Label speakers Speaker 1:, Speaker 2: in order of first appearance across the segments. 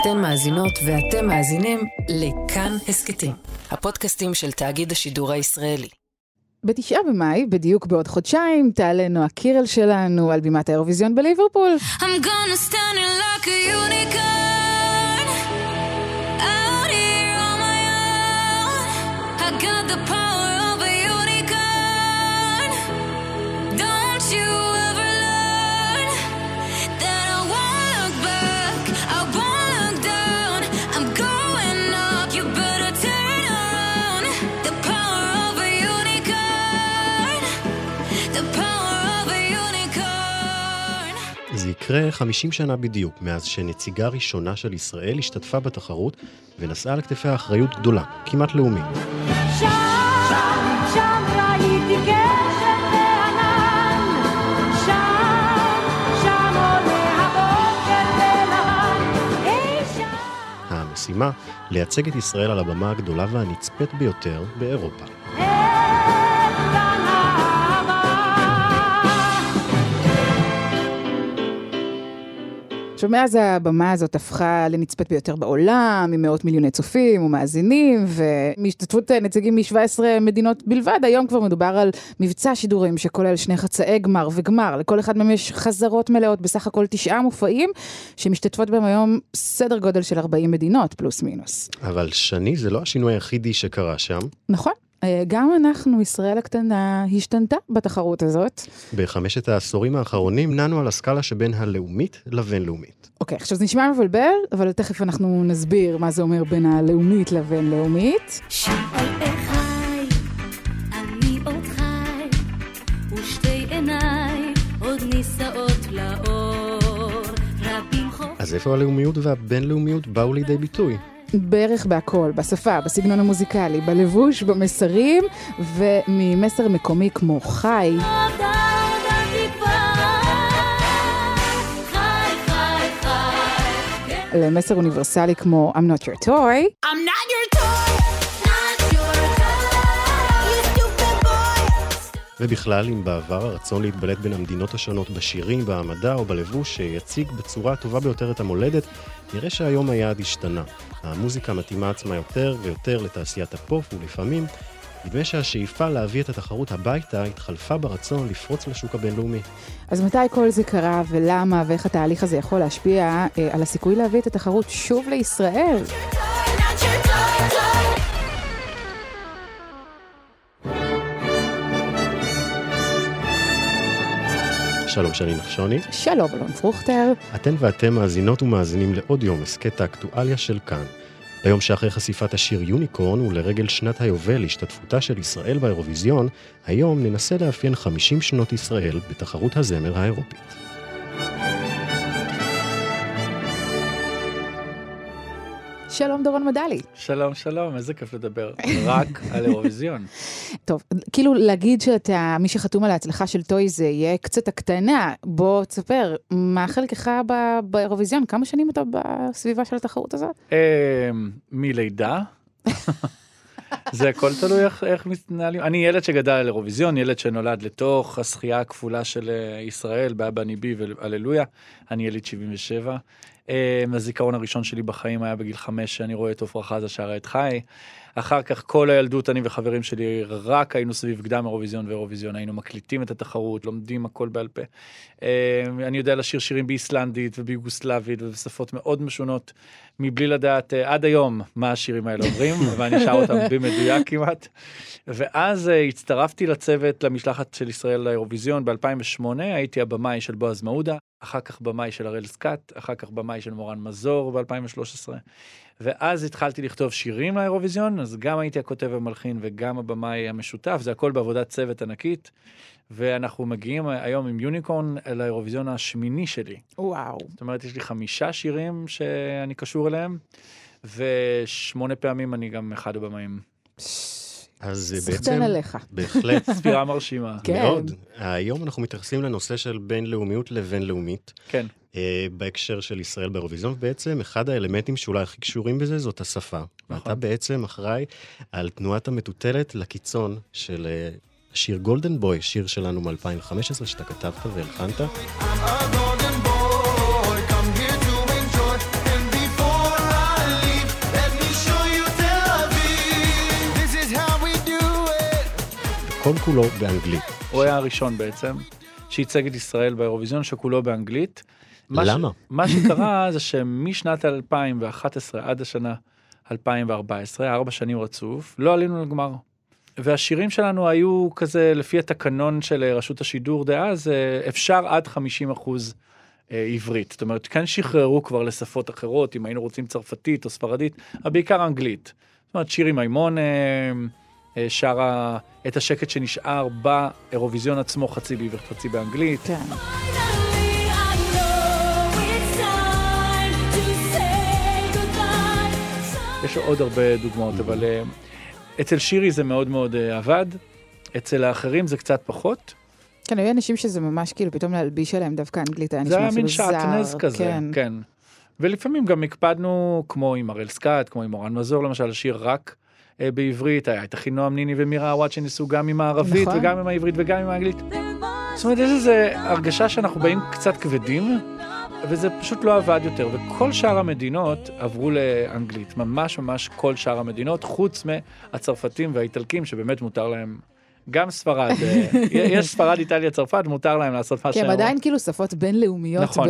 Speaker 1: אתן מאזינות ואתם מאזינים לכאן הסכתים, הפודקאסטים של תאגיד השידור הישראלי.
Speaker 2: בתשעה במאי, בדיוק בעוד חודשיים, תעלה נועה קירל שלנו על בימת האירוויזיון בליברפול. I'm gonna stand like a unicorn out here on my own I got the power
Speaker 3: יקרה 50 שנה בדיוק מאז שנציגה ראשונה של ישראל השתתפה בתחרות ונשאה על כתפיה אחריות גדולה, כמעט לאומית. שם, שם, שם ראיתי גשם בענן, שם, שם עולה הבוקר בלבן, המשימה, לייצג את ישראל על הבמה הגדולה והנצפית ביותר באירופה. עכשיו, מאז הבמה הזאת הפכה לנצפית ביותר בעולם, עם מאות מיליוני צופים ומאזינים, ומהשתתפות נציגים מ-17 מדינות בלבד, היום כבר מדובר על מבצע שידורים שכולל שני חצאי גמר וגמר, לכל אחד מהם יש חזרות מלאות, בסך הכל תשעה מופעים, שמשתתפות בהם היום סדר גודל של 40 מדינות, פלוס מינוס. אבל שני, זה לא השינוי היחידי שקרה שם.
Speaker 2: נכון. אה, גם אנחנו, ישראל הקטנה, השתנתה בתחרות הזאת.
Speaker 3: בחמשת העשורים האחרונים נענו על הסקאלה שבין הלאומית לבינלאומית.
Speaker 2: אוקיי, okay, עכשיו זה נשמע מבלבל, אבל תכף אנחנו נסביר מה זה אומר בין הלאומית לבינלאומית.
Speaker 3: אז איפה הלאומיות והבינלאומיות באו לידי ביטוי?
Speaker 2: בערך בהכל, בשפה, בסגנון המוזיקלי, בלבוש, במסרים, וממסר מקומי כמו חי. למסר אוניברסלי כמו I'm not your toy. I'm not your toy.
Speaker 3: ובכלל, אם בעבר הרצון להתבלט בין המדינות השונות בשירים, בהעמדה או בלבוש שיציג בצורה הטובה ביותר את המולדת, נראה שהיום היעד השתנה. המוזיקה מתאימה עצמה יותר ויותר לתעשיית הפופ, ולפעמים נדמה שהשאיפה להביא את התחרות הביתה התחלפה ברצון לפרוץ לשוק הבינלאומי.
Speaker 2: אז מתי כל זה קרה ולמה ואיך התהליך הזה יכול להשפיע אה, על הסיכוי להביא את התחרות שוב לישראל?
Speaker 3: שלום שני נחשוני.
Speaker 2: שלום אלון פרוכטר.
Speaker 3: אתן ואתם מאזינות ומאזינים לעוד יום הסכת האקטואליה של כאן. ביום שאחרי חשיפת השיר יוניקורן ולרגל שנת היובל להשתתפותה של ישראל באירוויזיון, היום ננסה לאפיין 50 שנות ישראל בתחרות הזמר האירופית.
Speaker 2: שלום דורון מדלי.
Speaker 4: שלום שלום, איזה כיף לדבר רק על אירוויזיון.
Speaker 2: טוב, כאילו להגיד שאתה מי שחתום על ההצלחה של טוי זה יהיה קצת הקטנה, בוא תספר, מה חלקך באירוויזיון? כמה שנים אתה בסביבה של התחרות הזאת?
Speaker 4: אמ, מלידה. זה הכל תלוי איך, איך מתנהלים. אני ילד שגדל על אירוויזיון, ילד שנולד לתוך השחייה הכפולה של אה, ישראל, באבא ניבי והללויה. אני יליד 77. אמ, הזיכרון הראשון שלי בחיים היה בגיל חמש, שאני רואה את עפרה חזה שרה את חי. אחר כך כל הילדות אני וחברים שלי רק היינו סביב קדם אירוויזיון ואירוויזיון, היינו מקליטים את התחרות, לומדים הכל בעל פה. אמ, אני יודע לשיר שירים באיסלנדית וביוגוסלבית ובשפות מאוד משונות, מבלי לדעת אה, עד היום מה השירים האלה אומרים, ואני שר אותם במדויק כמעט. ואז אה, הצטרפתי לצוות למשלחת של ישראל לאירוויזיון ב-2008, הייתי הבמאי של בועז מעודה, אחר כך במאי של הראל סקאט, אחר כך במאי של מורן מזור ב-2013. ואז התחלתי לכתוב שירים לאירוויזיון, אז גם הייתי הכותב המלחין וגם הבמאי המשותף, זה הכל בעבודת צוות ענקית. ואנחנו מגיעים היום עם יוניקורן לאירוויזיון השמיני שלי.
Speaker 2: וואו.
Speaker 4: זאת אומרת, יש לי חמישה שירים שאני קשור אליהם, ושמונה פעמים אני גם אחד הבמאים.
Speaker 3: אז זה
Speaker 2: בעצם... עליך.
Speaker 3: בהחלט.
Speaker 4: ספירה מרשימה.
Speaker 3: כן. מאוד. היום אנחנו מתייחסים לנושא של בינלאומיות לבינלאומית.
Speaker 4: כן.
Speaker 3: אה, בהקשר של ישראל באירוויזיון, בעצם אחד האלמנטים שאולי הכי קשורים בזה זאת השפה. נכון. ואתה בעצם אחראי על תנועת המטוטלת לקיצון של אה, השיר גולדן בוי, שיר שלנו מ-2015 שאתה כתבת והלחנת. כל כולו באנגלית.
Speaker 4: הוא היה הראשון בעצם שייצג את ישראל באירוויזיון שכולו באנגלית.
Speaker 3: למה?
Speaker 4: ש... מה שקרה זה שמשנת 2011 עד השנה 2014, ארבע שנים רצוף, לא עלינו לגמר. והשירים שלנו היו כזה, לפי התקנון של רשות השידור דאז, אה, אפשר עד 50 אחוז אה, עברית. זאת אומרת, כאן שחררו כבר לשפות אחרות, אם היינו רוצים צרפתית או ספרדית, אבל בעיקר אנגלית. זאת אומרת, שירי מימון אה, שרה את השקט שנשאר באירוויזיון עצמו, חצי בעברית, חצי באנגלית.
Speaker 2: כן.
Speaker 4: יש עוד הרבה דוגמאות, אבל אצל שירי זה מאוד מאוד עבד, אצל האחרים זה קצת פחות.
Speaker 2: כן, היו אנשים שזה ממש כאילו פתאום להלביש עליהם דווקא אנגלית היה נשמע אפילו זר.
Speaker 4: זה היה מין שעטנז כזה, כן. כן. ולפעמים גם הקפדנו, כמו עם הראל סקאט, כמו עם אורן מזור למשל, לשיר רק אה, בעברית, היה את אחינועם ניני ומירה עוואט שניסו גם עם הערבית נכון. וגם עם העברית וגם עם האנגלית. זאת אומרת, יש איזו הרגשה שאנחנו באים קצת כבדים, וזה פשוט לא עבד יותר, וכל שאר המדינות עברו לאנגלית, ממש ממש כל שאר המדינות, חוץ מהצרפתים והאיטלקים, שבאמת מותר להם גם ספרד, אה, יש ספרד, איטליה, צרפת, מותר להם לעשות מה
Speaker 2: שהם... כי הם עדיין כאילו שפות בינלאומיות נכון,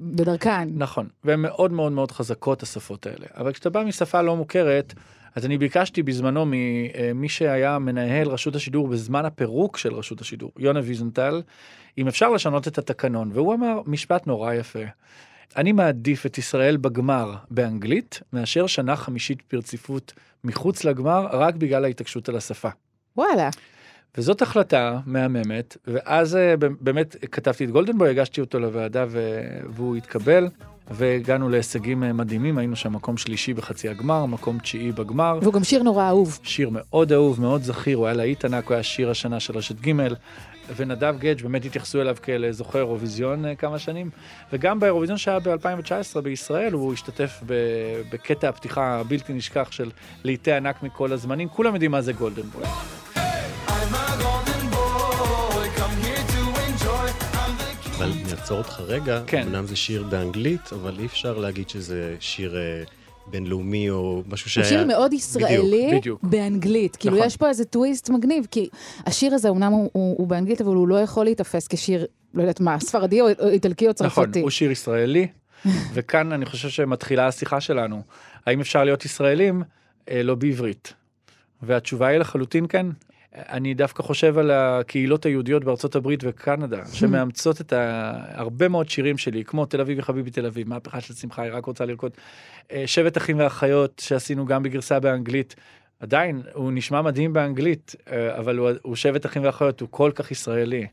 Speaker 2: בדרכן.
Speaker 4: נכון, והן מאוד מאוד מאוד חזקות השפות האלה. אבל כשאתה בא משפה לא מוכרת, אז אני ביקשתי בזמנו ממי אה, שהיה מנהל רשות השידור בזמן הפירוק של רשות השידור, יונה ויזנטל, אם אפשר לשנות את התקנון, והוא אמר משפט נורא יפה. אני מעדיף את ישראל בגמר באנגלית, מאשר שנה חמישית ברציפות מחוץ לגמר, רק בגלל ההתעקשות על השפה.
Speaker 2: וואלה.
Speaker 4: וזאת החלטה מהממת, ואז אה, באמת כתבתי את גולדנבוי, הגשתי אותו לוועדה והוא התקבל. והגענו להישגים אה, מדהימים, היינו שם מקום שלישי בחצי הגמר, מקום תשיעי בגמר.
Speaker 2: והוא גם שיר נורא אהוב.
Speaker 4: שיר מאוד אהוב, מאוד זכיר, הוא היה להיט ענק, הוא היה שיר השנה של רשת ג' ונדב גדג' באמת התייחסו אליו כאל זוכה אירוויזיון אה, כמה שנים, וגם באירוויזיון שהיה ב-2019 בישראל הוא השתתף בקטע הפתיחה הבלתי נשכח של להיטי ענק מכל הזמנים, כולם יודעים מה זה גולדנבוי.
Speaker 3: אבל נעצור אותך רגע,
Speaker 4: כן.
Speaker 3: אמנם זה שיר באנגלית, אבל אי אפשר להגיד שזה שיר אה, בינלאומי או משהו שהיה...
Speaker 2: הוא שיר מאוד ישראלי בדיוק, בדיוק. באנגלית. כאילו נכון. יש פה איזה טוויסט מגניב, כי השיר הזה אמנם הוא, הוא, הוא באנגלית, אבל הוא לא יכול להיתפס כשיר, לא יודעת מה, ספרדי או, או איטלקי או צרפתי.
Speaker 4: נכון, הוא שיר ישראלי, וכאן אני חושב שמתחילה השיחה שלנו. האם אפשר להיות ישראלים אה, לא בעברית? והתשובה היא לחלוטין כן. אני דווקא חושב על הקהילות היהודיות בארצות הברית וקנדה, שמאמצות את הרבה מאוד שירים שלי, כמו תל אביב וחביבי תל אביב, מהפכה של שמחה, היא רק רוצה לרקוד. אה, שבט אחים ואחיות שעשינו גם בגרסה באנגלית, עדיין הוא נשמע מדהים באנגלית, אה, אבל הוא, הוא שבט אחים ואחיות, הוא כל כך ישראלי.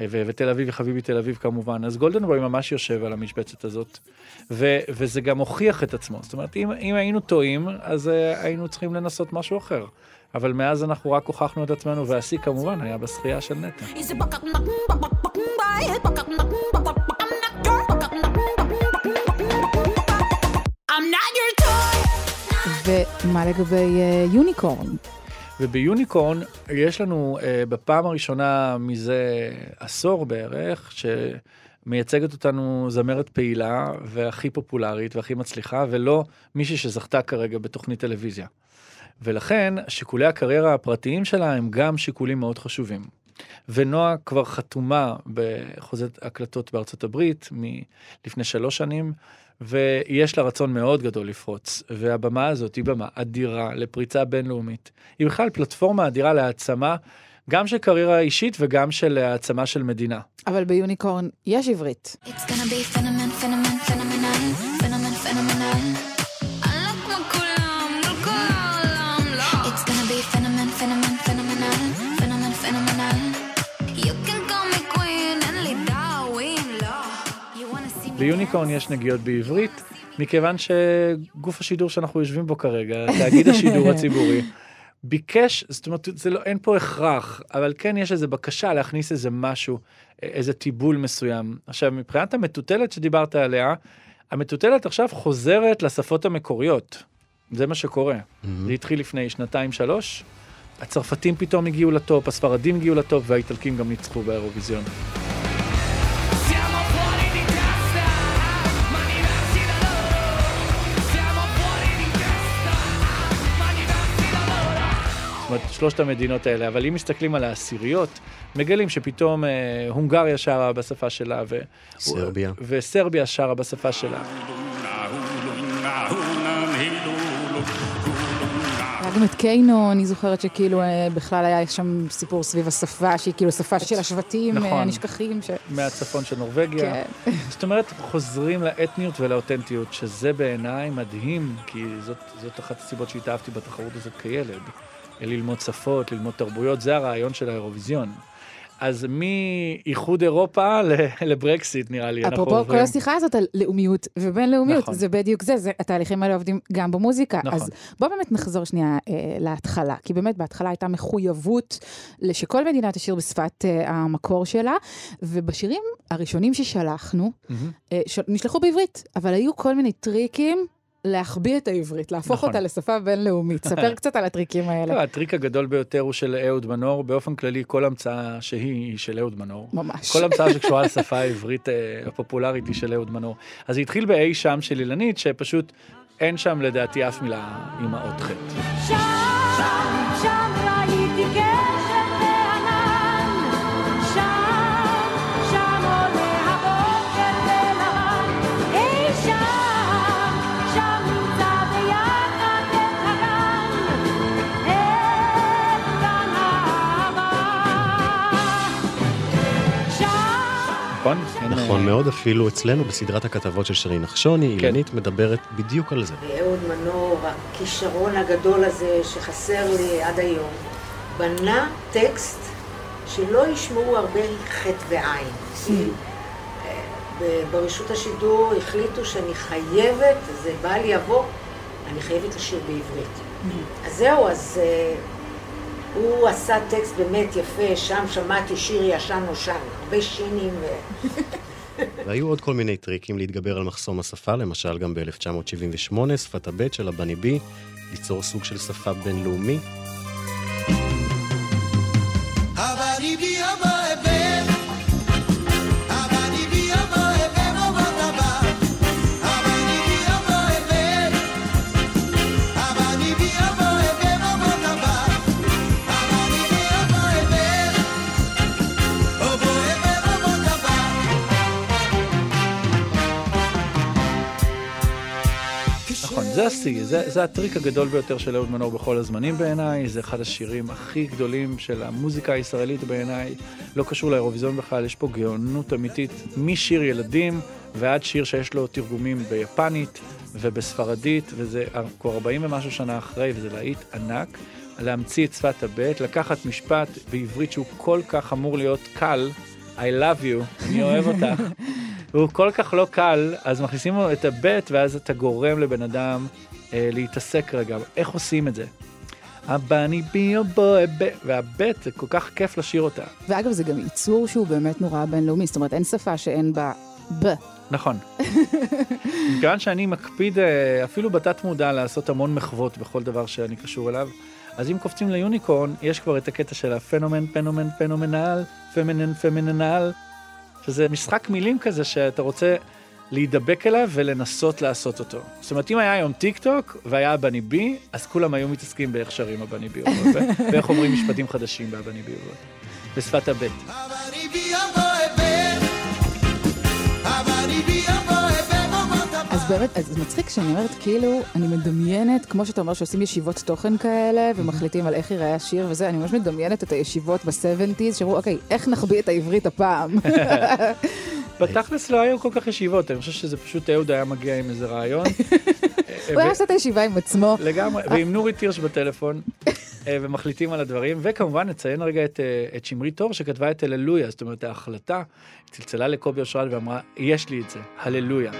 Speaker 4: אה, ו- ותל אביב וחביבי תל אביב כמובן, אז גולדנבוי ממש יושב על המשבצת הזאת, ו- וזה גם הוכיח את עצמו, זאת אומרת אם, אם היינו טועים, אז uh, היינו צריכים לנסות משהו אחר. אבל מאז אנחנו רק הוכחנו את עצמנו, והשיא כמובן היה בשחייה של נטע.
Speaker 2: ומה לגבי יוניקורן? Uh,
Speaker 4: וביוניקורן יש לנו uh, בפעם הראשונה מזה עשור בערך, שמייצגת אותנו זמרת פעילה והכי פופולרית והכי מצליחה, ולא מישהי שזכתה כרגע בתוכנית טלוויזיה. ולכן שיקולי הקריירה הפרטיים שלה הם גם שיקולים מאוד חשובים. ונועה כבר חתומה בחוזת הקלטות בארצות הברית מלפני שלוש שנים, ויש לה רצון מאוד גדול לפרוץ, והבמה הזאת היא במה אדירה לפריצה בינלאומית. היא בכלל פלטפורמה אדירה להעצמה, גם של קריירה אישית וגם של העצמה של מדינה.
Speaker 2: אבל ביוניקורן יש עברית. It's gonna be
Speaker 4: ביוניקורן יש נגיעות בעברית, מכיוון שגוף השידור שאנחנו יושבים בו כרגע, תאגיד השידור הציבורי, ביקש, זאת אומרת, זה לא, אין פה הכרח, אבל כן יש איזו בקשה להכניס איזה משהו, איזה טיבול מסוים. עכשיו, מבחינת המטוטלת שדיברת עליה, המטוטלת עכשיו חוזרת לשפות המקוריות. זה מה שקורה. Mm-hmm. זה התחיל לפני שנתיים, שלוש. הצרפתים פתאום הגיעו לטופ, הספרדים הגיעו לטופ, והאיטלקים גם ניצחו באירוויזיון. שלושת המדינות האלה, אבל אם מסתכלים על העשיריות, מגלים שפתאום אה, הונגריה שרה בשפה שלה, ו...
Speaker 3: סרביה.
Speaker 4: וסרביה שרה בשפה שלה.
Speaker 2: היה גם את קיינו, אני זוכרת שכאילו אה, בכלל היה שם סיפור סביב השפה, שהיא כאילו שפה של השבטים
Speaker 4: נכון.
Speaker 2: הנשכחים. ש...
Speaker 4: מהצפון של נורבגיה.
Speaker 2: כן.
Speaker 4: זאת אומרת, חוזרים לאתניות ולאותנטיות, שזה בעיניי מדהים, כי זאת, זאת אחת הסיבות שהתאהבתי בתחרות הזאת כילד. ללמוד שפות, ללמוד תרבויות, זה הרעיון של האירוויזיון. אז מאיחוד אירופה לברקסיט נראה לי, אנחנו
Speaker 2: אפרופו
Speaker 4: עוברים.
Speaker 2: כל השיחה הזאת על לאומיות ובינלאומיות,
Speaker 4: נכון.
Speaker 2: זה בדיוק זה, זה, התהליכים האלה עובדים גם במוזיקה.
Speaker 4: נכון.
Speaker 2: אז בוא באמת נחזור שנייה אה, להתחלה, כי באמת בהתחלה הייתה מחויבות שכל מדינה תשאיר בשפת אה, המקור שלה, ובשירים הראשונים ששלחנו,
Speaker 4: מהמם.
Speaker 2: אה, ש... נשלחו בעברית, אבל היו כל מיני טריקים. להחביא את העברית, להפוך
Speaker 4: נכון.
Speaker 2: אותה לשפה בינלאומית. ספר קצת על הטריקים האלה.
Speaker 4: לא, הטריק הגדול ביותר הוא של אהוד מנור, באופן כללי כל המצאה שהיא היא של אהוד מנור.
Speaker 2: ממש.
Speaker 4: כל המצאה שקשורה לשפה העברית אה, הפופולרית היא של אהוד מנור. אז זה התחיל באי שם של אילנית, שפשוט אין שם לדעתי אף מילה עם האות חטא.
Speaker 5: שם, שם ראיתי
Speaker 4: נכון אה,
Speaker 3: מאוד, אפילו אצלנו בסדרת הכתבות של שרי נחשוני,
Speaker 4: כן.
Speaker 3: אילנית מדברת בדיוק על זה.
Speaker 6: אהוד מנור, הכישרון הגדול הזה שחסר לי עד היום, בנה טקסט שלא ישמעו הרבה חטא ועין. אה, ב- ברשות השידור החליטו שאני חייבת, זה בא לי יבוא, אני חייבת לשיר בעברית. אז זהו, אז אה, הוא עשה טקסט באמת יפה, שם שמעתי שיר ישן נושן, הרבה שינים. ו...
Speaker 3: והיו עוד כל מיני טריקים להתגבר על מחסום השפה, למשל גם ב-1978, שפת הבט של הבני בי, ליצור סוג של שפה בינלאומי.
Speaker 4: זה השיא, זה, זה הטריק הגדול ביותר של אהוד מנור בכל הזמנים בעיניי, זה אחד השירים הכי גדולים של המוזיקה הישראלית בעיניי, לא קשור לאירוויזיון בכלל, יש פה גאונות אמיתית, משיר ילדים ועד שיר שיש לו תרגומים ביפנית ובספרדית, וזה כבר 40 ומשהו שנה אחרי, וזה להיט ענק. להמציא את שפת הבט, לקחת משפט בעברית שהוא כל כך אמור להיות קל, I love you, אני אוהב אותך. והוא כל כך לא קל, אז מכניסים לו את הבט, ואז אתה גורם לבן אדם אה, להתעסק רגע. איך עושים את זה? הבני בי או בוי ב... והבט, זה כל כך כיף לשיר אותה.
Speaker 2: ואגב, זה גם ייצור שהוא באמת נורא בינלאומי, זאת אומרת, אין שפה שאין בה ב.
Speaker 4: נכון. מכיוון שאני מקפיד אה, אפילו בתת מודע לעשות המון מחוות בכל דבר שאני קשור אליו, אז אם קופצים ליוניקורן, יש כבר את הקטע של הפנומן, פנומן, פנומנל, פמינן, פמיננל, שזה משחק מילים כזה שאתה רוצה להידבק אליו ולנסות לעשות אותו. זאת אומרת, אם היה היום טיק טוק והיה הבני בי, אז כולם היו מתעסקים באיך שרים הבני בי ואיך אומרים משפטים חדשים בהבני בי בשפת הבט.
Speaker 2: אז באמת, אז זה מצחיק שאני אומרת, כאילו, אני מדמיינת, כמו שאתה אומר, שעושים ישיבות תוכן כאלה, ומחליטים על איך ייראה השיר וזה, אני ממש מדמיינת את הישיבות ב-70's, שאמרו, אוקיי, איך נחביא את העברית הפעם?
Speaker 4: בתכלס לא היו כל כך ישיבות, אני חושב שזה פשוט אהוד היה מגיע עם איזה רעיון.
Speaker 2: הוא היה עושה את הישיבה עם עצמו.
Speaker 4: לגמרי, ועם נורית הירש בטלפון, אה, ומחליטים על הדברים, וכמובן נציין רגע את, אה, את שמרית טור שכתבה את הללויה, זאת אומרת ההחלטה, צלצלה לקובי אושרת ואמרה, יש לי את זה. הללויה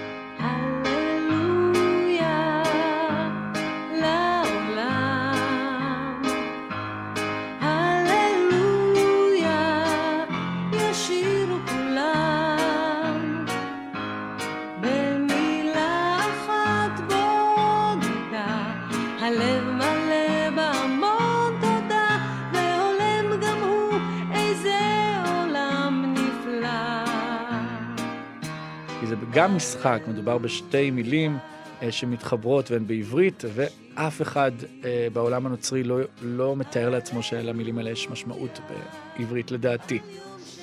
Speaker 5: גם
Speaker 4: משחק, מדובר בשתי מילים אה, שמתחברות והן בעברית, אף אחד אה, בעולם הנוצרי לא, לא מתאר לעצמו שלמילים האלה יש משמעות בעברית, לדעתי.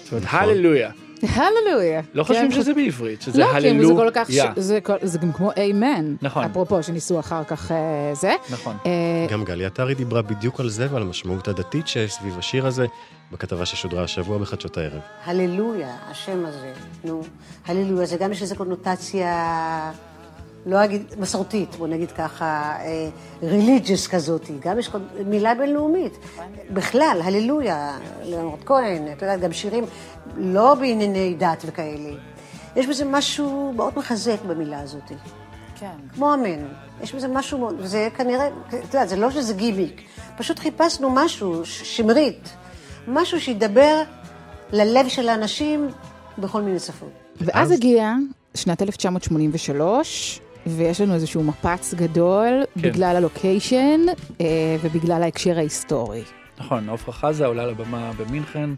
Speaker 4: זאת אומרת,
Speaker 3: נכון.
Speaker 4: הללויה.
Speaker 2: הללויה.
Speaker 4: לא חושבים
Speaker 2: כן.
Speaker 4: שזה בעברית, שזה
Speaker 2: לא, כי
Speaker 4: הללויה.
Speaker 2: זה כל כך, ש- זה כל- זה גם כמו איימן.
Speaker 4: נכון.
Speaker 2: אפרופו, שניסו אחר כך אה, זה.
Speaker 4: נכון.
Speaker 2: אה,
Speaker 3: גם גלי עטרי דיברה בדיוק על זה ועל המשמעות הדתית שיש סביב השיר הזה, בכתבה ששודרה השבוע בחדשות הערב.
Speaker 7: הללויה, השם הזה, נו, הללויה, זה גם יש לזה קונוטציה, לא אגיד, מסורתית, בוא נגיד ככה, ריליג'ס כזאת, גם יש מילה בינלאומית. בכלל, הללויה, ליאונרד כהן, את יודעת, גם שירים לא בענייני דת וכאלה. יש בזה משהו מאוד מחזק במילה הזאת.
Speaker 2: כן.
Speaker 7: כמו אמן. יש בזה משהו, מאוד- וזה כנראה, את יודעת, זה לא שזה גימיק. פשוט חיפשנו משהו, שמרית, משהו שידבר ללב של האנשים בכל מיני שפות.
Speaker 2: ואז הגיעה שנת 1983, ויש לנו איזשהו מפץ גדול,
Speaker 4: כן.
Speaker 2: בגלל הלוקיישן אה, ובגלל ההקשר ההיסטורי.
Speaker 4: נכון, עפרה חזה עולה לבמה במינכן,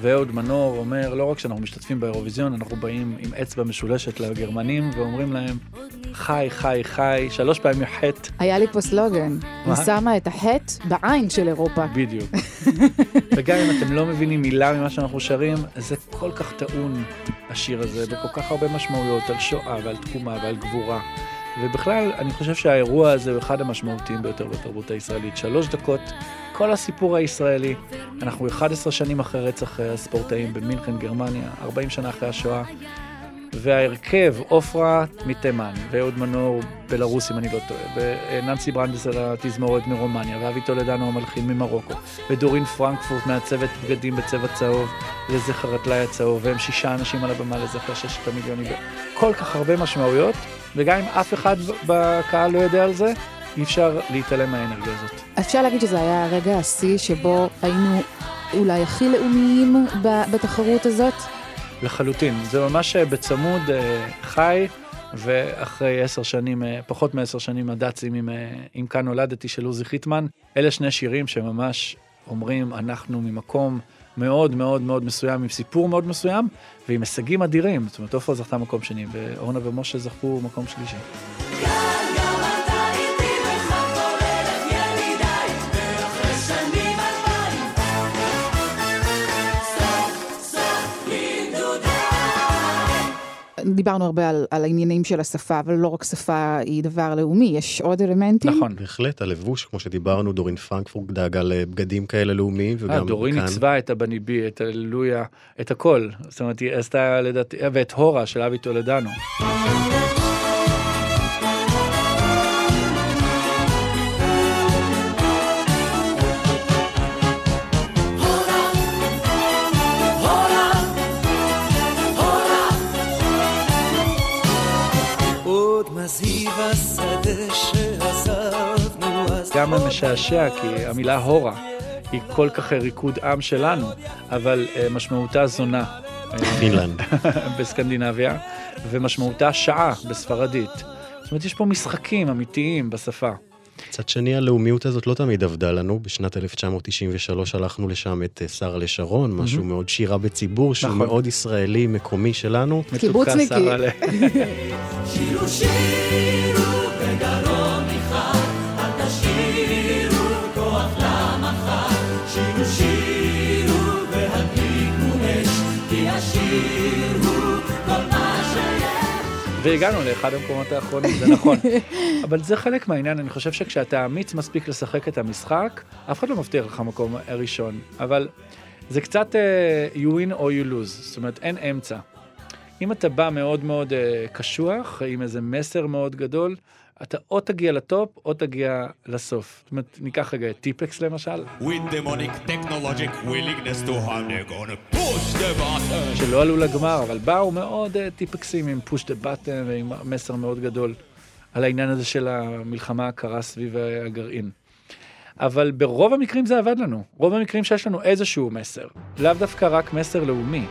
Speaker 4: ואהוד מנור אומר, לא רק שאנחנו משתתפים באירוויזיון, אנחנו באים עם אצבע משולשת לגרמנים, ואומרים להם, חי, חי, חי, שלוש פעמים חטא,
Speaker 2: היה לי פה סלוגן? היא שמה את החטא בעין של אירופה.
Speaker 4: בדיוק. וגם אם אתם לא מבינים מילה ממה שאנחנו שרים, זה כל כך טעון, השיר הזה, בכל כך הרבה משמעויות על שואה ועל תקומה ועל גבורה. ובכלל, אני חושב שהאירוע הזה הוא אחד המשמעותיים ביותר בתרבות הישראלית. שלוש דקות, כל הסיפור הישראלי. אנחנו 11 שנים אחרי רצח אה, הספורטאים במינכן, גרמניה, 40 שנה אחרי השואה. וההרכב, עופרה מתימן, ואהוד מנור בלרוס, אם אני לא טועה, וננסי ברנדס על התזמורת מרומניה, ואבי טולדנו המלחין ממרוקו, ודורין פרנקפורט מעצבת בגדים בצבע צהוב לזכר הטלאי הצהוב, והם שישה אנשים על הבמה לזכר ששת המיליונים. כל כך הרבה משמעויות, וגם אם אף אחד בקהל לא יודע על זה, אי אפשר להתעלם מהאנרגיה הזאת.
Speaker 2: אפשר להגיד שזה היה רגע השיא שבו היינו אולי הכי לאומיים בתחרות הזאת.
Speaker 4: לחלוטין. זה ממש אה, בצמוד אה, חי, ואחרי עשר שנים, אה, פחות מעשר שנים, הד"צים עם, עם כאן נולדתי של עוזי חיטמן. אלה שני שירים שממש אומרים, אנחנו ממקום מאוד מאוד מאוד מסוים, עם סיפור מאוד מסוים, ועם הישגים אדירים. זאת אומרת, עופרה זכתה מקום שני, ואורנה ומשה זכו מקום שלישי.
Speaker 2: דיברנו הרבה על, על העניינים של השפה, אבל לא רק שפה היא דבר לאומי, יש עוד אלמנטים.
Speaker 4: נכון.
Speaker 3: בהחלט, הלבוש, כמו שדיברנו, דורין פרנקפורט דאגה לבגדים כאלה לאומיים,
Speaker 4: אה,
Speaker 3: וגם
Speaker 4: דורין
Speaker 3: כאן.
Speaker 4: עיצבה את הבניבי, את הללויה, את הכל. זאת אומרת, היא עשתה לדעתי, ואת הורה של אבי טולדנו. גם המשעשע, כי המילה הורה היא כל כך ריקוד עם שלנו, אבל אה, משמעותה זונה. אה,
Speaker 3: פינלנד.
Speaker 4: בסקנדינביה, ומשמעותה שעה בספרדית. זאת אומרת, יש פה משחקים אמיתיים בשפה.
Speaker 3: מצד שני, הלאומיות הזאת לא תמיד עבדה לנו. בשנת 1993 הלכנו לשם את אה, שרה לשרון, משהו מאוד שירה בציבור, שהוא
Speaker 4: נכון.
Speaker 3: מאוד ישראלי, מקומי שלנו.
Speaker 2: קיבוצניקי.
Speaker 8: שירו שירו בגרון אחד שירו שירו והדליקו אש כי השיר הוא כל מה שיש
Speaker 4: והגענו לאחד המקומות האחרונים, זה נכון. אבל זה חלק מהעניין, אני חושב שכשאתה אמיץ מספיק לשחק את המשחק, אף אחד לא מבטיח לך מקום ראשון. אבל זה קצת uh, you win or you lose, זאת אומרת, אין אמצע. אם אתה בא מאוד מאוד uh, קשוח, עם איזה מסר מאוד גדול, אתה או תגיע לטופ או תגיע לסוף. זאת אומרת, ניקח רגע את טיפקס למשל,
Speaker 9: the button.
Speaker 4: שלא עלו לגמר, אבל באו מאוד uh, טיפקסים עם push the button ועם מסר מאוד גדול על העניין הזה של המלחמה הקרה סביב הגרעין. אבל ברוב המקרים זה עבד לנו. רוב המקרים שיש לנו איזשהו מסר, לאו דווקא רק מסר לאומי.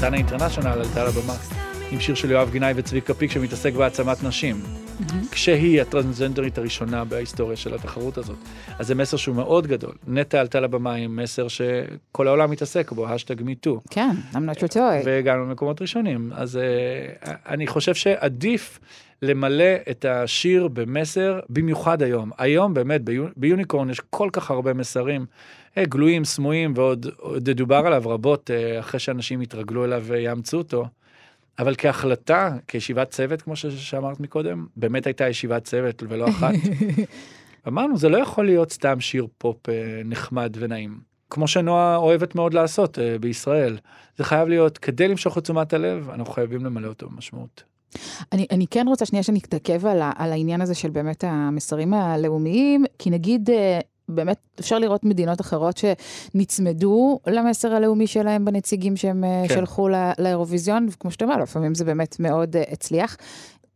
Speaker 4: דנה אינטרנשיונל עלתה לבמה. עם שיר של יואב גינאי וצביקה פיק שמתעסק בהעצמת נשים. כשהיא הטרנסג'נדרית הראשונה בהיסטוריה של התחרות הזאת. אז זה מסר שהוא מאוד גדול. נטע עלתה לבמה עם מסר שכל העולם מתעסק בו, השטג מיטו.
Speaker 2: כן, I'm not your toy.
Speaker 4: והגענו למקומות ראשונים. אז uh, אני חושב שעדיף למלא את השיר במסר, במיוחד היום. היום באמת ביו, ביוניקורן יש כל כך הרבה מסרים, אה, גלויים, סמויים, ועוד עוד דובר עליו רבות אה, אחרי שאנשים יתרגלו אליו ויאמצו אותו. אבל כהחלטה, כישיבת צוות, כמו ש- שאמרת מקודם, באמת הייתה ישיבת צוות ולא אחת. אמרנו, זה לא יכול להיות סתם שיר פופ אה, נחמד ונעים. כמו שנועה אוהבת מאוד לעשות אה, בישראל. זה חייב להיות, כדי למשוך את תשומת הלב, אנחנו חייבים למלא אותו במשמעות.
Speaker 2: אני, אני כן רוצה שנייה שנתעכב על, ה- על העניין הזה של באמת המסרים הלאומיים, כי נגיד, אה, באמת אפשר לראות מדינות אחרות שנצמדו למסר הלאומי שלהם בנציגים שהם כן.
Speaker 4: כן.
Speaker 2: שלחו ל- לאירוויזיון, וכמו שאתה אומר, לפעמים זה באמת מאוד אה, הצליח.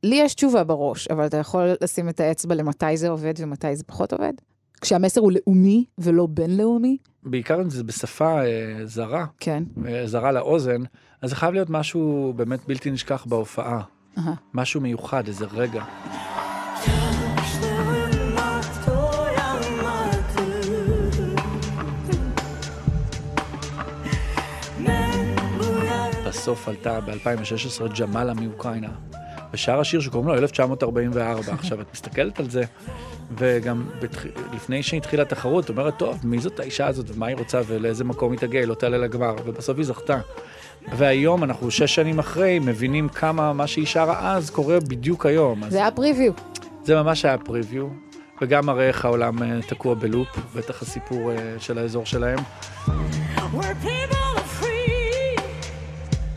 Speaker 2: לי יש תשובה בראש, אבל אתה יכול לשים את האצבע למתי זה עובד ומתי זה פחות עובד? כשהמסר הוא לאומי ולא בינלאומי?
Speaker 4: בעיקר אם זה בשפה אה, זרה,
Speaker 2: כן.
Speaker 4: אה, זרה לאוזן, אז זה חייב להיות משהו באמת בלתי נשכח בהופעה.
Speaker 2: אהה.
Speaker 4: משהו מיוחד, איזה רגע. בסוף עלתה ב-2016 ג'מאלה מאוקראינה. ושר השיר שקוראים לו 1944. עכשיו, את מסתכלת על זה, וגם בתח... לפני שהתחילה התחרות, את אומרת, טוב, מי זאת האישה הזאת, ומה היא רוצה, ולאיזה מקום היא תגיע, היא לא תעלה לגמר, ובסוף היא זכתה. והיום, אנחנו שש שנים אחרי, מבינים כמה מה שהיא שרה אז קורה בדיוק היום. אז
Speaker 2: זה היה פריוויו.
Speaker 4: זה ממש היה פריוויו, וגם מראה איך העולם אה, תקוע בלופ, בטח הסיפור אה, של האזור שלהם.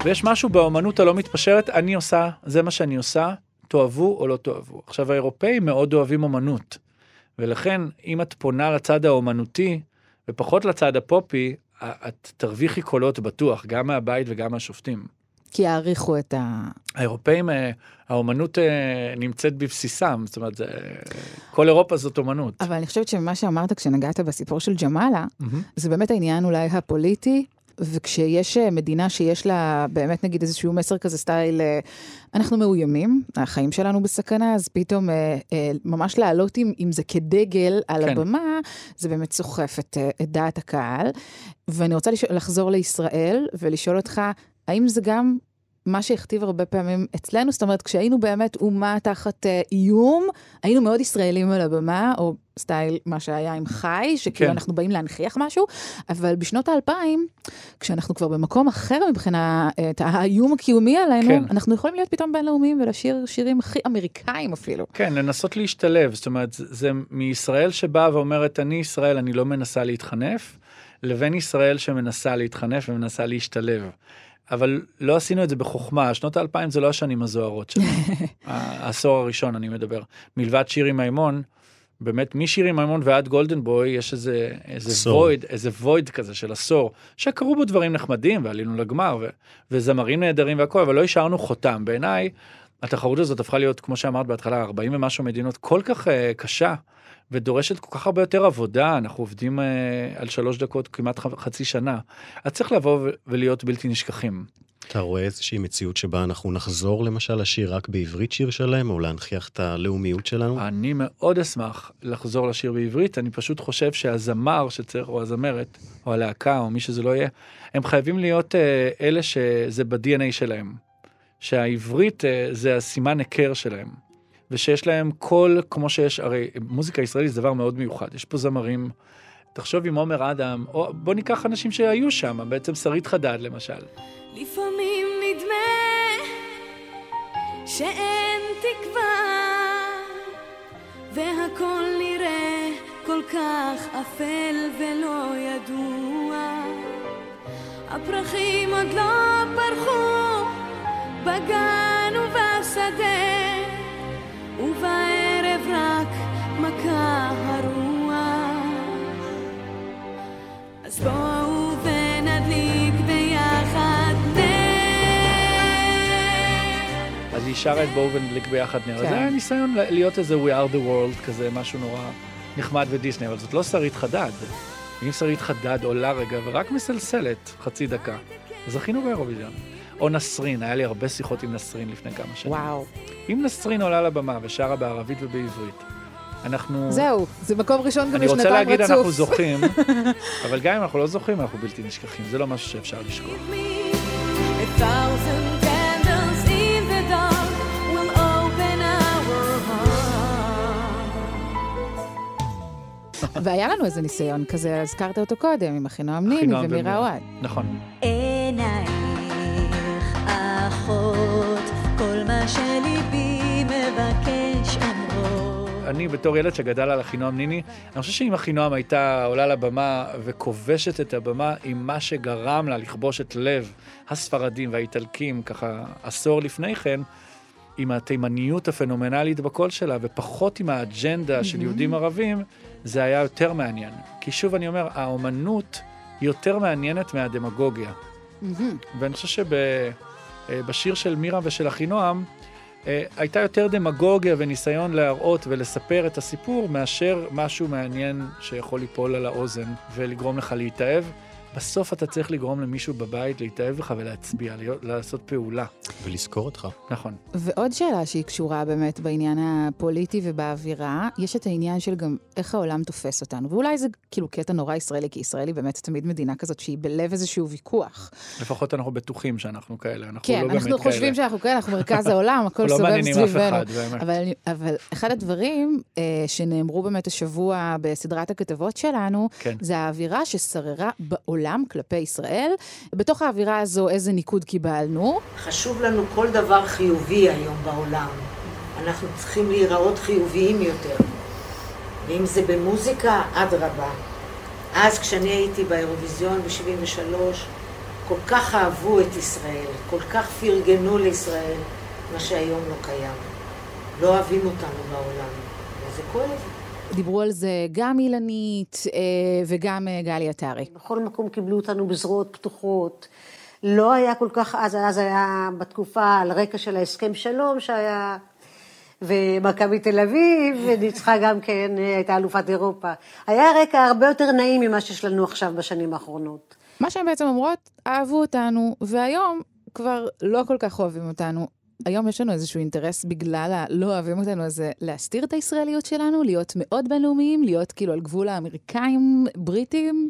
Speaker 4: ויש משהו באומנות הלא מתפשרת, אני עושה, זה מה שאני עושה, תאהבו או לא תאהבו. עכשיו, האירופאים מאוד אוהבים אומנות, ולכן, אם את פונה לצד האומנותי, ופחות לצד הפופי, את תרוויחי קולות בטוח, גם מהבית וגם מהשופטים.
Speaker 2: כי יעריכו את ה...
Speaker 4: האירופאים, אה, האומנות אה, נמצאת בבסיסם, זאת אומרת, כל אירופה זאת אומנות.
Speaker 2: אבל אני חושבת שמה שאמרת כשנגעת בסיפור של ג'מאלה,
Speaker 4: מהמם.
Speaker 2: זה באמת העניין אולי הפוליטי, וכשיש אה, מדינה שיש לה באמת נגיד איזשהו מסר כזה סטייל, אה, אנחנו מאוימים, החיים שלנו בסכנה, אז פתאום אה, ממש לעלות עם, עם זה כדגל על
Speaker 4: כן.
Speaker 2: הבמה, זה באמת סוחף את, את דעת הקהל. ואני רוצה לשאול, לחזור לישראל ולשאול אותך, האם זה גם מה שהכתיב הרבה פעמים אצלנו, זאת אומרת, כשהיינו באמת אומה תחת אה, איום, היינו מאוד ישראלים על הבמה, או סטייל מה שהיה עם חי, שכאילו
Speaker 4: כן.
Speaker 2: אנחנו באים להנכיח משהו, אבל בשנות האלפיים, כשאנחנו כבר במקום אחר מבחינה, אה, את האיום הקיומי עלינו,
Speaker 4: כן.
Speaker 2: אנחנו יכולים להיות פתאום בינלאומיים ולשיר שירים הכי אמריקאים אפילו.
Speaker 4: כן, לנסות להשתלב, זאת אומרת, זה זה מישראל שבאה ואומרת, אני ישראל, אני לא מנסה להתחנף, לבין ישראל שמנסה להתחנף ומנסה להשתלב. אבל לא עשינו את זה בחוכמה, שנות האלפיים זה לא השנים הזוהרות שלנו. העשור הראשון אני מדבר. מלבד שירי מימון, באמת משירי מימון ועד גולדן בוי יש איזה, איזה
Speaker 3: עשור.
Speaker 4: וויד, איזה וויד כזה של עשור, שקרו בו דברים נחמדים ועלינו לגמר ו, וזמרים נהדרים והכל, אבל לא השארנו חותם. בעיניי, התחרות הזאת הפכה להיות, כמו שאמרת בהתחלה, 40 ומשהו מדינות כל כך uh, קשה. ודורשת כל כך הרבה יותר עבודה, אנחנו עובדים uh, על שלוש דקות כמעט ח- חצי שנה. אז צריך לבוא ו- ולהיות בלתי נשכחים.
Speaker 3: אתה רואה איזושהי מציאות שבה אנחנו נחזור למשל לשיר רק בעברית שיר שלהם, או להנכיח את הלאומיות שלנו?
Speaker 4: אני מאוד אשמח לחזור לשיר בעברית, אני פשוט חושב שהזמר שצריך, או הזמרת, או הלהקה, או מי שזה לא יהיה, הם חייבים להיות אה, אלה שזה ב-DNA שלהם. שהעברית אה, זה הסימן היכר שלהם. ושיש להם קול כמו שיש, הרי מוזיקה ישראלית זה דבר מאוד מיוחד, יש פה זמרים, תחשוב עם עומר אדם, או בוא ניקח אנשים שהיו שם, בעצם שרית חדד למשל.
Speaker 8: לפעמים נדמה שאין תקווה והכל נראה כל כך אפל ולא ידוע. הפרחים עוד לא פרחו בגן ובשדה ובערב רק מכה הרוח אז בואו ונדליק ביחד נר.
Speaker 4: אז היא שרה את בואו ונדליק ביחד נר.
Speaker 2: כן.
Speaker 4: זה היה ניסיון להיות איזה We are the world כזה, משהו נורא נחמד ודיסני, אבל זאת לא שרית חדד. אם שרית חדד עולה רגע ורק מסלסלת חצי דקה, אז זכינו באירוויזיון. או נסרין, היה לי הרבה שיחות עם נסרין לפני כמה שנים.
Speaker 2: וואו.
Speaker 4: אם נסרין עולה לבמה ושרה בערבית ובעברית, אנחנו...
Speaker 2: זהו, זה מקום ראשון גם
Speaker 4: אני רוצה
Speaker 2: לשנתיים
Speaker 4: להגיד אנחנו
Speaker 2: רצוף.
Speaker 4: זוכים, אבל גם אם אנחנו לא זוכים, אנחנו בלתי נשכחים. זה לא משהו שאפשר לשכוח.
Speaker 8: A thousand candles in the dark will open our hearts.
Speaker 2: והיה לנו איזה ניסיון כזה, הזכרת אותו קודם, עם אחינועם ניני ומירה
Speaker 4: ומירה.
Speaker 2: אוהד.
Speaker 4: נכון. אני בתור ילד שגדל על אחינועם ניני, אני חושב שאם אחינועם הייתה עולה לבמה וכובשת את הבמה עם מה שגרם לה לכבוש את לב הספרדים והאיטלקים ככה עשור לפני כן, עם התימניות הפנומנלית בקול שלה ופחות עם האג'נדה של יהודים ערבים, זה היה יותר מעניין. כי שוב אני אומר, האומנות יותר מעניינת מהדמגוגיה. ואני חושב שבשיר של מירה ושל אחינועם, אה, הייתה יותר דמגוגיה וניסיון להראות ולספר את הסיפור מאשר משהו מעניין שיכול ליפול על האוזן ולגרום לך להתאהב. בסוף אתה צריך לגרום למישהו בבית להתאהב לך ולהצביע, להיות, לעשות פעולה.
Speaker 3: ולזכור אותך.
Speaker 4: נכון.
Speaker 2: ועוד שאלה שהיא קשורה באמת בעניין הפוליטי ובאווירה, יש את העניין של גם איך העולם תופס אותנו, ואולי זה כאילו קטע נורא ישראלי, כי ישראל היא באמת תמיד מדינה כזאת שהיא בלב איזשהו ויכוח.
Speaker 4: לפחות אנחנו בטוחים שאנחנו כאלה, אנחנו
Speaker 2: כן,
Speaker 4: לא באמת
Speaker 2: אנחנו
Speaker 4: כאלה.
Speaker 2: חושבים שאנחנו כאלה, אנחנו מרכז העולם, הכל
Speaker 4: אנחנו לא
Speaker 2: סובב
Speaker 4: מעניינים אף
Speaker 2: סביבנו.
Speaker 4: אחד, באמת.
Speaker 2: אבל, אבל אחד הדברים אה, שנאמרו באמת השבוע בסדרת הכתבות שלנו,
Speaker 4: כן.
Speaker 2: זה האווירה ששררה בעולם כלפי ישראל. בתוך האווירה הזו, איזה ניקוד קיבלנו?
Speaker 6: חשוב לנו כל דבר חיובי היום בעולם. אנחנו צריכים להיראות חיוביים יותר. ואם זה במוזיקה, אדרבה. אז כשאני הייתי באירוויזיון ב-73, כל כך אהבו את ישראל, כל כך פרגנו לישראל, מה שהיום לא קיים. לא אוהבים אותנו בעולם, וזה כואב.
Speaker 2: דיברו על זה גם אילנית אה, וגם אה, גלי עטרי.
Speaker 7: בכל מקום קיבלו אותנו בזרועות פתוחות. לא היה כל כך, אז, אז היה בתקופה על רקע של ההסכם שלום שהיה, ומכבי תל אביב, וניצחה גם כן, הייתה אלופת אירופה. היה רקע הרבה יותר נעים ממה שיש לנו עכשיו בשנים האחרונות.
Speaker 2: מה שהן בעצם אומרות, אהבו אותנו, והיום כבר לא כל כך אוהבים אותנו. היום יש לנו איזשהו אינטרס בגלל הלא אוהבים אותנו, אז להסתיר את הישראליות שלנו, להיות מאוד בינלאומיים, להיות כאילו על גבול האמריקאים, בריטים.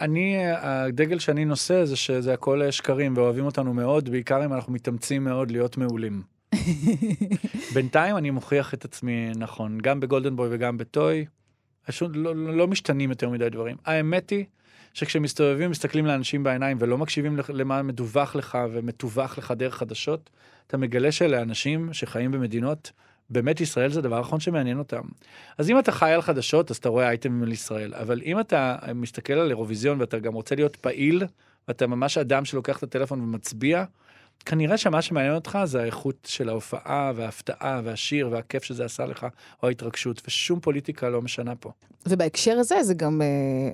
Speaker 4: אני, הדגל שאני נושא זה שזה הכל שקרים ואוהבים אותנו מאוד, בעיקר אם אנחנו מתאמצים מאוד להיות מעולים. בינתיים אני מוכיח את עצמי נכון, גם בגולדנבוי וגם בטוי, פשוט לא, לא, לא משתנים יותר מדי דברים. האמת היא שכשמסתובבים, מסתכלים לאנשים בעיניים ולא מקשיבים למה מדווח לך ומתווך לך דרך חדשות, אתה מגלה שאלה אנשים שחיים במדינות, באמת ישראל זה הדבר האחרון שמעניין אותם. אז אם אתה חי על חדשות, אז אתה רואה אייטמים על ישראל, אבל אם אתה מסתכל על אירוויזיון ואתה גם רוצה להיות פעיל, ואתה ממש אדם שלוקח את הטלפון ומצביע, כנראה שמה שמעניין אותך זה האיכות של ההופעה וההפתעה והשיר והכיף שזה עשה לך, או ההתרגשות, ושום פוליטיקה לא משנה פה.
Speaker 2: ובהקשר הזה, זה גם אה,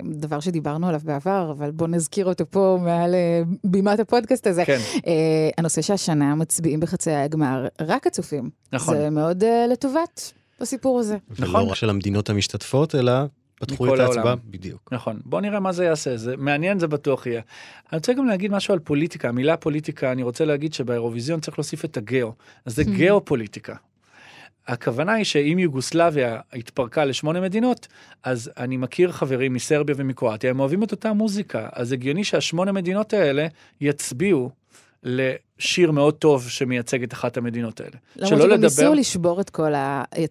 Speaker 2: דבר שדיברנו עליו בעבר, אבל בואו נזכיר אותו פה מעל אה, בימת הפודקאסט הזה.
Speaker 4: כן.
Speaker 2: אה, הנושא שהשנה מצביעים בחצי הגמר רק הצופים.
Speaker 4: נכון.
Speaker 2: זה מאוד אה, לטובת הסיפור הזה.
Speaker 3: ולא
Speaker 4: נכון.
Speaker 3: רק של המדינות המשתתפות, אלא פתחו
Speaker 4: מכל
Speaker 3: את ההצבעה.
Speaker 4: העולם.
Speaker 3: בדיוק.
Speaker 4: נכון, בוא נראה מה זה יעשה, זה מעניין זה בטוח יהיה. אני רוצה גם להגיד משהו על פוליטיקה, המילה פוליטיקה, אני רוצה להגיד שבאירוויזיון צריך להוסיף את הגאו, אז זה גיאופוליטיקה. הכוונה היא שאם יוגוסלביה התפרקה לשמונה מדינות, אז אני מכיר חברים מסרביה ומקרואטיה, הם אוהבים את אותה מוזיקה, אז הגיוני שהשמונה מדינות האלה יצביעו לשיר מאוד טוב שמייצג את אחת המדינות האלה.
Speaker 2: למרות שגם ניסו לשבור את כל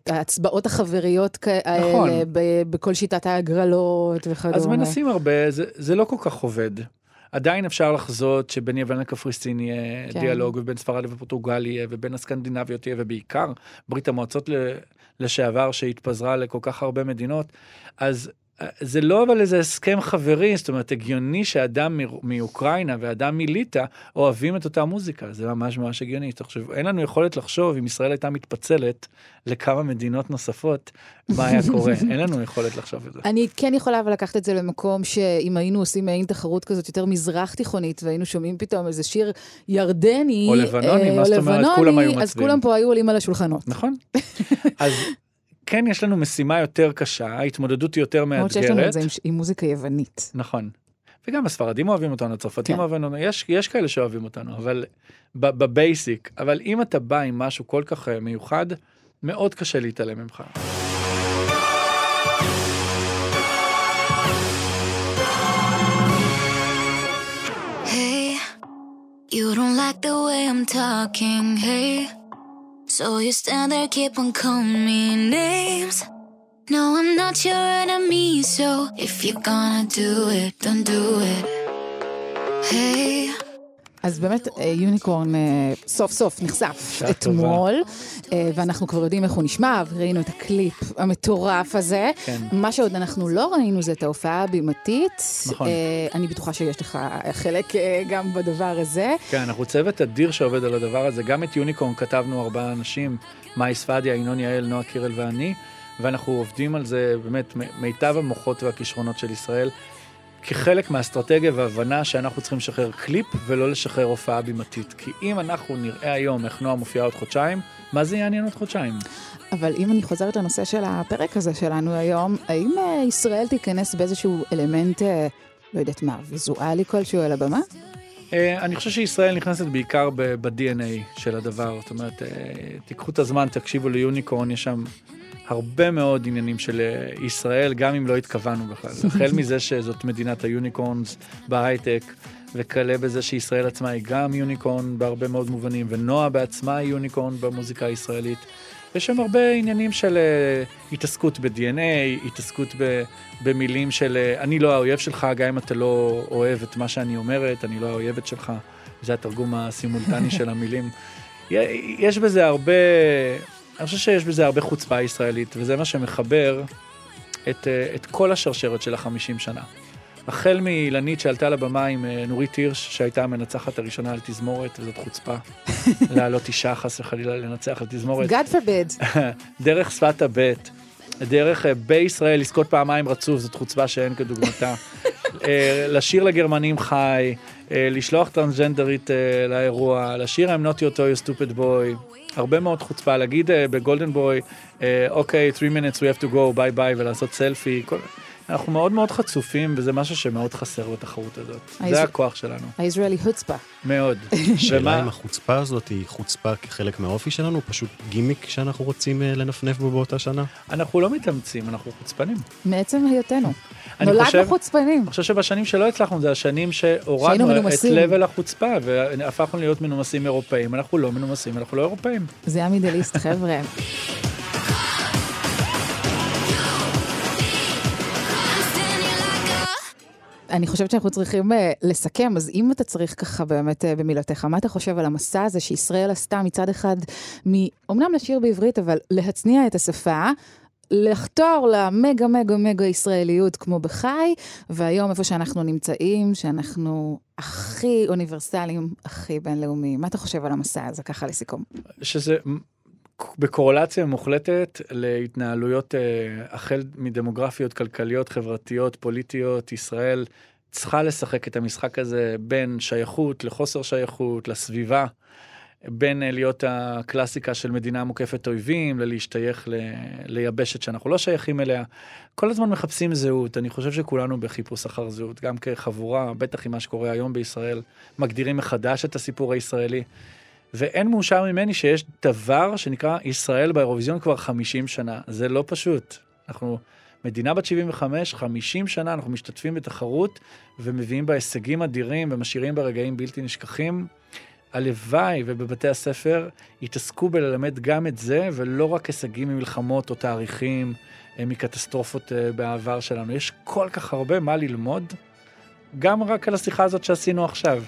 Speaker 2: ההצבעות החבריות
Speaker 4: נכון.
Speaker 2: האלה ב- בכל שיטת ההגרלות וכדומה.
Speaker 4: אז מנסים הרבה, זה, זה לא כל כך עובד. עדיין אפשר לחזות שבין יוון לקפריסין יהיה
Speaker 2: כן.
Speaker 4: דיאלוג, ובין ספרד ופורטוגל יהיה, ובין הסקנדינביות יהיה, ובעיקר ברית המועצות ל- לשעבר שהתפזרה לכל כך הרבה מדינות. אז זה לא אבל איזה הסכם חברי, זאת אומרת, הגיוני שאדם מאוקראינה ואדם מליטא אוהבים את אותה מוזיקה, זה ממש ממש הגיוני. תחשב, אין לנו יכולת לחשוב אם ישראל הייתה מתפצלת לכמה מדינות נוספות, מה היה קורה. אין לנו יכולת לחשוב את זה.
Speaker 2: אני כן יכולה אבל לקחת את זה למקום שאם היינו עושים מעין תחרות כזאת יותר מזרח תיכונית, והיינו שומעים פתאום איזה שיר ירדני,
Speaker 4: או לבנוני,
Speaker 2: אה,
Speaker 4: מה זאת אומרת? כולם היו
Speaker 2: אז
Speaker 4: מצביעים.
Speaker 2: כולם פה היו עולים על השולחנות.
Speaker 4: נכון. אז כן, יש לנו משימה יותר קשה, ההתמודדות היא יותר
Speaker 2: למרות שיש לנו את
Speaker 4: מאתגרת.
Speaker 2: זה עם, עם מוזיקה יוונית.
Speaker 4: נכון. וגם הספרדים אוהבים אותנו, הצרפתים
Speaker 2: כן.
Speaker 4: אוהבים אותנו, יש, יש כאלה שאוהבים אותנו, אבל ב- בבייסיק, אבל אם אתה בא עם משהו כל כך אה, מיוחד, מאוד קשה להתעלם ממך.
Speaker 10: Hey, you don't like the way I'm talking, hey. So you stand there, keep on calling me names. No, I'm not your enemy, so if you're gonna do it, don't do it. Hey.
Speaker 2: אז באמת אה, יוניקורן אה, סוף סוף נחשף אתמול, אה, ואנחנו כבר יודעים איך הוא נשמע, וראינו את הקליפ המטורף הזה.
Speaker 4: כן.
Speaker 2: מה שעוד אנחנו לא ראינו זה את ההופעה הבימתית.
Speaker 4: נכון.
Speaker 2: אה, אני בטוחה שיש לך חלק אה, גם בדבר הזה.
Speaker 4: כן, אנחנו צוות אדיר שעובד על הדבר הזה. גם את יוניקורן כתבנו ארבעה אנשים, מאי ספדיה, ינון יעל, נועה קירל ואני, ואנחנו עובדים על זה באמת מיטב המוחות והכישרונות של ישראל, כחלק מהאסטרטגיה והבנה שאנחנו צריכים לשחרר קליפ ולא לשחרר הופעה בימתית. כי אם אנחנו נראה היום איך נועה מופיעה עוד חודשיים, מה זה יעניין עוד חודשיים?
Speaker 2: אבל אם אני חוזרת לנושא של הפרק הזה שלנו היום, האם אה, ישראל תיכנס באיזשהו אלמנט, אה, לא יודעת מה, ויזואלי כלשהו על הבמה?
Speaker 4: אה, אני חושב שישראל נכנסת בעיקר ב-DNA של הדבר. זאת אומרת, תיקחו את הזמן, תקשיבו ליוניקורן, יש שם הרבה מאוד עניינים של אה, ישראל, גם אם לא התכוונו בכלל. החל מזה שזאת מדינת היוניקורנס בהייטק, וכלה בזה שישראל עצמה היא גם יוניקורן בהרבה מאוד מובנים, ונועה בעצמה היא יוניקורן במוזיקה הישראלית. יש שם הרבה עניינים של uh, התעסקות ב-DNA, התעסקות ב- במילים של uh, אני לא האויב שלך, גם אם אתה לא אוהב את מה שאני אומרת, אני לא האויבת שלך. זה התרגום הסימולטני של המילים. יש בזה הרבה, אני חושב שיש בזה הרבה חוצפה ישראלית, וזה מה שמחבר את, אה, את כל השרשרת של החמישים שנה. החל מאילנית שעלתה לבמה עם אה, נורית הירש, שהייתה המנצחת הראשונה על תזמורת, וזאת חוצפה. להעלות אישה חס וחלילה לנצח על תזמורת.
Speaker 2: God forbid.
Speaker 4: דרך שפת הבט, דרך אה, בישראל לזכות פעמיים רצוף, זאת חוצפה שאין כדוגמתה. לשיר לגרמנים חי, לשלוח טרנסג'נדרית אה, לאירוע, לשיר I'm not your toy, stupid boy. הרבה מאוד חוצפה, להגיד אה, ב Golden Boy, אה, אוקיי, 3 minutes we have to go, bye bye, ולעשות סלפי. כל... אנחנו מאוד מאוד חצופים, וזה משהו שמאוד חסר בתחרות הזאת. זה הכוח שלנו,
Speaker 2: הישראלי חוצפה.
Speaker 4: מאוד.
Speaker 3: השאלה אם החוצפה הזאת היא חוצפה כחלק מהאופי שלנו, פשוט גימיק שאנחנו רוצים אה, לנפנף בו באותה שנה?
Speaker 4: אנחנו לא מתאמצים, אנחנו חוצפנים.
Speaker 2: מעצם היותנו. נולדנו חוצפנים.
Speaker 4: אני חושב שבשנים שלא הצלחנו, זה השנים שהורדנו את. לבל החוצפה, והפכנו להיות מנומסים אירופאים. אנחנו לא מנומסים, אנחנו לא אירופאים.
Speaker 2: זה המידליסט, חבר'ה. אני חושבת שאנחנו צריכים uh, לסכם, אז אם אתה צריך ככה באמת uh, במילותיך, מה אתה חושב על המסע הזה שישראל עשתה מצד אחד, אמנם לשיר בעברית, אבל להצניע את השפה, לחתור למגה מגה מגה ישראליות כמו בחי, והיום איפה שאנחנו נמצאים, שאנחנו הכי אוניברסליים, הכי בינלאומיים. מה אתה חושב על המסע הזה, ככה לסיכום?
Speaker 4: שזה בקורלציה מוחלטת להתנהלויות אה, החל מדמוגרפיות, כלכליות, חברתיות, פוליטיות. ישראל צריכה לשחק את המשחק הזה בין שייכות לחוסר שייכות, לסביבה. בין אה, להיות הקלאסיקה של מדינה מוקפת אויבים, ללהשתייך ל... ליבשת שאנחנו לא שייכים אליה. כל הזמן מחפשים זהות, אני חושב שכולנו בחיפוש אחר זהות, גם כחבורה, בטח עם מה שקורה היום בישראל, מגדירים מחדש את הסיפור הישראלי. ואין מאושר ממני שיש דבר שנקרא ישראל באירוויזיון כבר 50 שנה. זה לא פשוט. אנחנו מדינה בת 75, 50 שנה אנחנו משתתפים בתחרות ומביאים בה הישגים אדירים ומשאירים בה רגעים בלתי נשכחים. הלוואי ובבתי הספר יתעסקו בללמד גם את זה, ולא רק הישגים ממלחמות או תאריכים אה, מקטסטרופות אה, בעבר שלנו. יש כל כך הרבה מה ללמוד, גם רק על השיחה הזאת שעשינו עכשיו.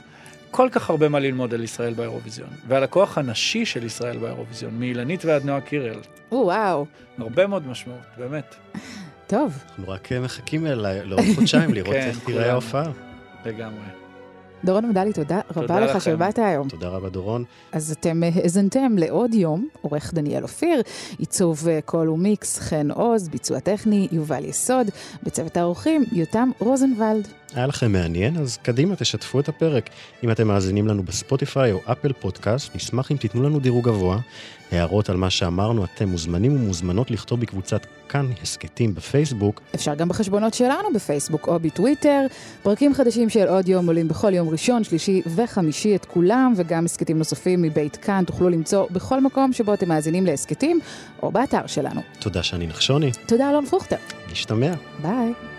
Speaker 4: כל כך הרבה מה ללמוד על ישראל באירוויזיון, ועל הכוח הנשי של ישראל באירוויזיון, מאילנית ועד נועה קירל.
Speaker 2: או, וואו.
Speaker 4: הרבה מאוד משמעות, באמת.
Speaker 2: טוב.
Speaker 3: אנחנו רק אה, מחכים לעוד חודשיים לראות
Speaker 4: כן,
Speaker 3: איך תראה. ההופעה.
Speaker 4: לגמרי.
Speaker 2: דורון מדלי, תודה רבה לך. שבאת היום.
Speaker 3: תודה רבה, דורון.
Speaker 2: אז אתם אה, האזנתם לעוד יום, עורך דניאל אופיר, עיצוב אה, קול ומיקס, חן עוז, ביצוע טכני, יובל יסוד, בצוות האורחים, יותם רוזנבלד.
Speaker 3: היה לכם מעניין? אז קדימה, תשתפו את הפרק. אם אתם מאזינים לנו בספוטיפיי או אפל פודקאסט, נשמח אם תיתנו לנו דירוג גבוה. הערות על מה שאמרנו, אתם מוזמנים ומוזמנות לכתוב בקבוצת כאן הסכתים בפייסבוק.
Speaker 2: אפשר גם בחשבונות שלנו בפייסבוק או בטוויטר. פרקים חדשים של עוד יום עולים בכל יום ראשון, שלישי וחמישי את כולם, וגם הסכתים נוספים מבית כאן תוכלו למצוא בכל מקום שבו אתם מאזינים להסכתים, או באתר שלנו.
Speaker 3: תודה שאני נחשוני.
Speaker 2: תודה אלון פרוכטר.
Speaker 3: נשתמע.
Speaker 2: ביי.